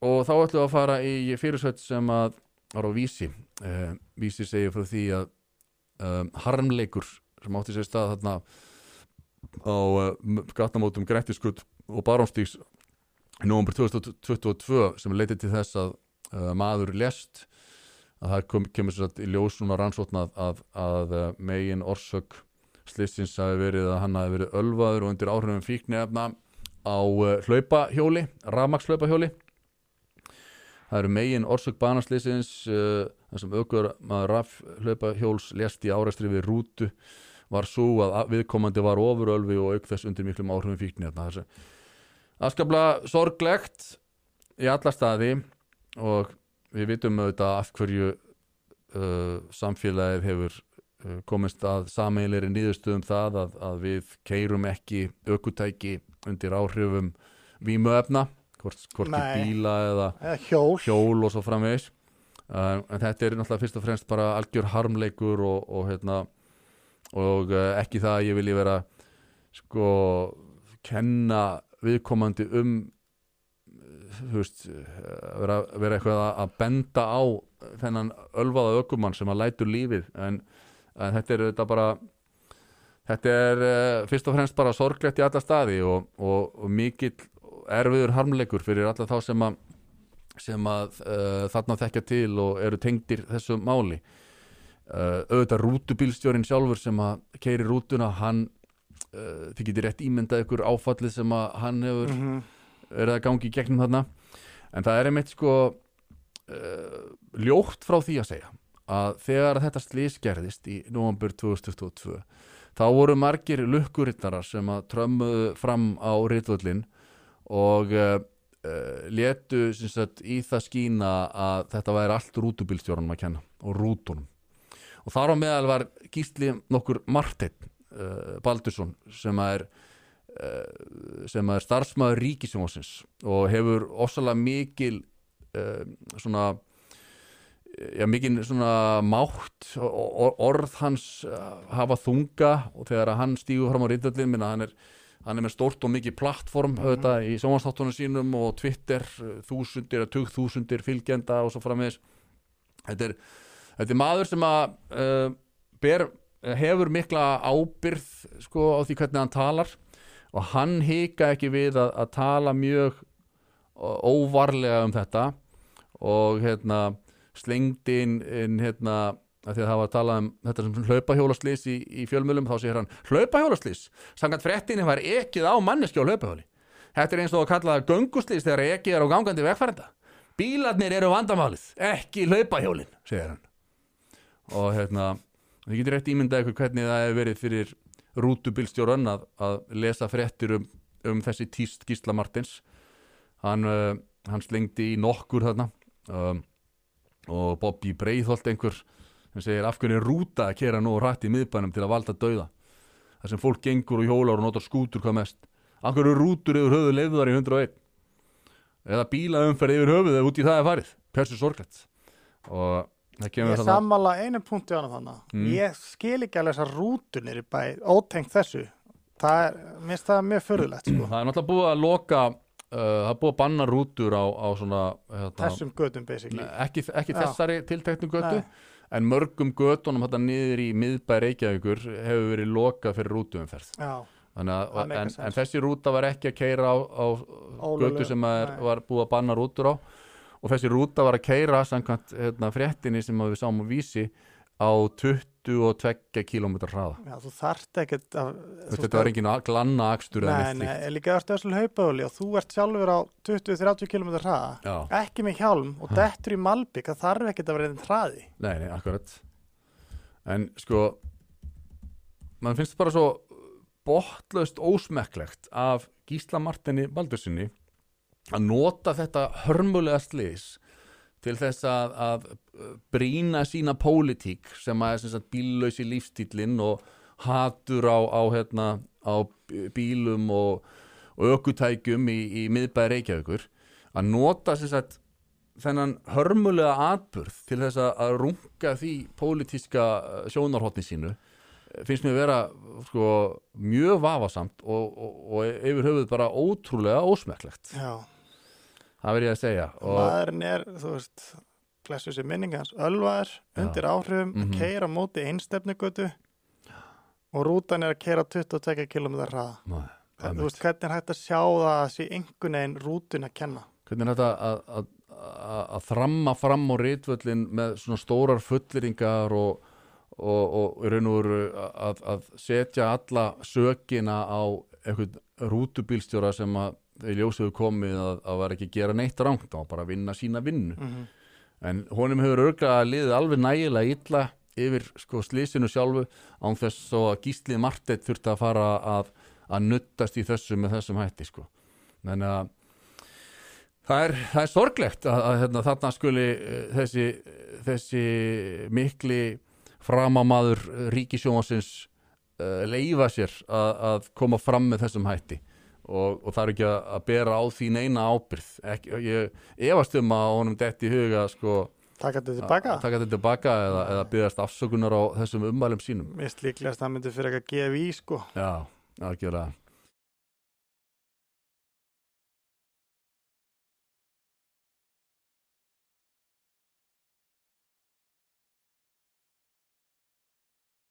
og þá ætlum við að fara í fyrirsveit sem að var á vísi. Uh, vísi segir frá því að um, harmleikur sem átti sér stað þarna á uh, gatnamótum Grettiskutt og Barónstíks í nóvambur 2022 sem leitið til þess að uh, maður lest að það kom, kemur sér í ljós svona rannsókn að, að, að megin orsök slissins hafi verið að hann hafi verið ölvaður og undir áhrifum fíknefna á hlaupahjóli, rafmakshlaupahjóli það eru megin orsök banaslissins uh, þar sem aukur maður rafhlaupahjóls lest í áræstri við rútu var svo að viðkomandi var ofurölvi og auk þess undir miklum áhrifum fíknefna þessi afskaplega sorglegt í alla staði og við vitum auðvitað af hverju uh, samfélagið hefur uh, komist að sameilir í nýðustöðum það að, að við keirum ekki aukutæki undir áhrifum vímuefna, hvort, hvort bíla eða eða hjól, hjól og svo framvegis. Uh, en þetta er náttúrulega fyrst og fremst bara algjör harmleikur og, og, hérna, og uh, ekki það að ég vilji vera sko kenna viðkomandi um veist uh, vera, vera eitthvað að- benda á þennan ölvaða ökumann sem að lætur lífið. En, en þetta er þetta bara þetta er uh, fyrst og fremst bara sorglegt í alla staði og, og, og mikill erfiður harmleikur fyrir alla þá sem að sem að uh, þarna þekkja til og eru tengdir þessu máli uh, auðvitað rútubílstjórin sjálfur sem að keiri rútuna hann, uh, þið getur rétt ímyndað ykkur áfallið sem að hann hefur Mhm. verið að gangi í gegnum þarna en það er einmitt sko ljótt frá því að segja að þegar þetta slís gerðist í november 2022 þá voru margir lukkurittarar sem að trömmuðu fram á ritvöllin og uh, uh, letu sem sagt, í það skína að þetta væri allt rútubílstjórnum að kenna og rútunum. Og þar á meðal var gísli nokkur Marteinn uh, Baldursson sem er sem er starfsmæður ríkisjónsins og hefur ofsalega mikil svona já, mikil svona mátt orð hans hafa þunga og þegar hann stígur fram á reyndöldin minna hann er hann er með stórt og mikið plattform auðvitað, í sjónvarsþáttunum sínum og Twitter uh, þúsundir tugþúsundir fylgjenda og svo framvegis. Þetta þetta er maður sem að uh, ber, hefur mikla ábyrð sko á því hvernig hann talar. Og hann hika ekki við að, að tala mjög óvarlega um þetta. Og hérna slengdi inn, inn hérna að því að það var að tala um þetta sem hlaupahjólaslýs í, í fjölmjölum þá segir hann hlaupahjólaslýs samkvæmt fréttinni var ekið á manneski á hlaupahjóli þetta er eins og að kalla það gönguslýs þegar ekið er á gangandi vegfærenda bílarnir eru vandamálið ekki hlaupahjólin, segir hann. Og hérna þið getur rétt ímyndað ykkur hvernig það hefur verið fyrir rútubílstjóran að, að lesa fréttir um, um þessi tíst Gísla Martins. Hann, uh, hann slengdi í nokkur þarna um, og Bobby Breiðholt einhver sem segir af hvernig er rúta að kera nú rætt í miðbænum til að valda dauða? Þar sem fólk gengur og hjólar og notar skútur hvað mest. Af hverju rútur yfir höfuð leifðar í 101 eða bílaumferð yfir höfuð eða út í það er farið? Persu sorglegt. Og það kemur Ég þarna sammála einu punkti á hana Mm. Ég skil ekki alveg þessar rútunir ótengt þessu. Það er, mér finnst það mjög förðulegt sko. það er náttúrulega búið að loka það er búið að banna rútur á, á svona hérna, Þessum gödum basically. Ekki, ekki þessari tilteknu Nei. en mörgum götunum þetta niður í miðbæ Reykjavíkur hefur verið lokað fyrir rútuumferð. En, en þessi rúta var ekki að keira á, á götu sem er, var búið að banna rútur á. Og þessi rúta var að keira samkvæmt hérna, fréttinni sem við sáum á vísi á 22 km hraða. Já, þú þarft ekkert að, þetta var engin glanna akstur Nei, nei, líka ertu þessu haupahjóli og þú ert sjálfur á 20-30 km hraða. Já, ekki með hjálm og dettur í Malbík það þarf ekkert að vera einn hraði. Nei, nei, akkurat. En sko mann finnst bara svo botlaust ósmekklegt af Gísla Martini Baldursinni að nota þetta hörmulega slís til þess að, að brína sína pólitík sem að sagt bíllausi lífstílinn og hatur á, á, hérna, á bílum og, og ökutækjum í, í miðbæði Reykjavíkur að nota sagt þennan hörmulega atburð til þess að, að runga því pólitíska sjónarhóttni sínu eh, finnst mér vera sko, mjög vafasamt og, og, og yfir höfuð bara ótrúlega ósmekklegt. Já, það verð ég að segja. Og, maðurinn er, þú veist blessu sér minningans, ölvaður undir áhrifum, Mhm. að keira móti einstefnugötu og rútan er að keira 22 km hraða. Þú veist, hvernig er hægt að sjá það að sé einhvern veginn rútun að kenna? Hvernig er þetta að, að, að, að þramma fram á rítvöllin með svona stórar fulleringar og, og, og í raun og veru að, að setja alla sökina á einhvern rútubílstjóra sem að í ljósið komið að, að var ekki að gera neitt rangt á bara að vinna sína vinnu. Mm en honum hefur örglega liðið alveg nægilega illa yfir sko slísinu sjálfu án þess að gíslið Marteit þurfti að fara að, að nuttast í þessu með þessum hætti sko. Þannig að það er, það er sorglegt að, að hérna, þarna skuli eh, þessi, þessi mikli framamaður ríkisjómasins uh, leifa sér að, að koma fram með þessum hætti og, og það er ekki að, að bera á því neina ábyrð ekki, ég efast um að honum detti í huga sko, taka þetta að tilbaka? að taka þetta tilbaka eða, eða byggast afsökunar á þessum ummælum sínum. Mist líklegast að það myndi fyrir eitthvað GFI sko. Já, algjörlega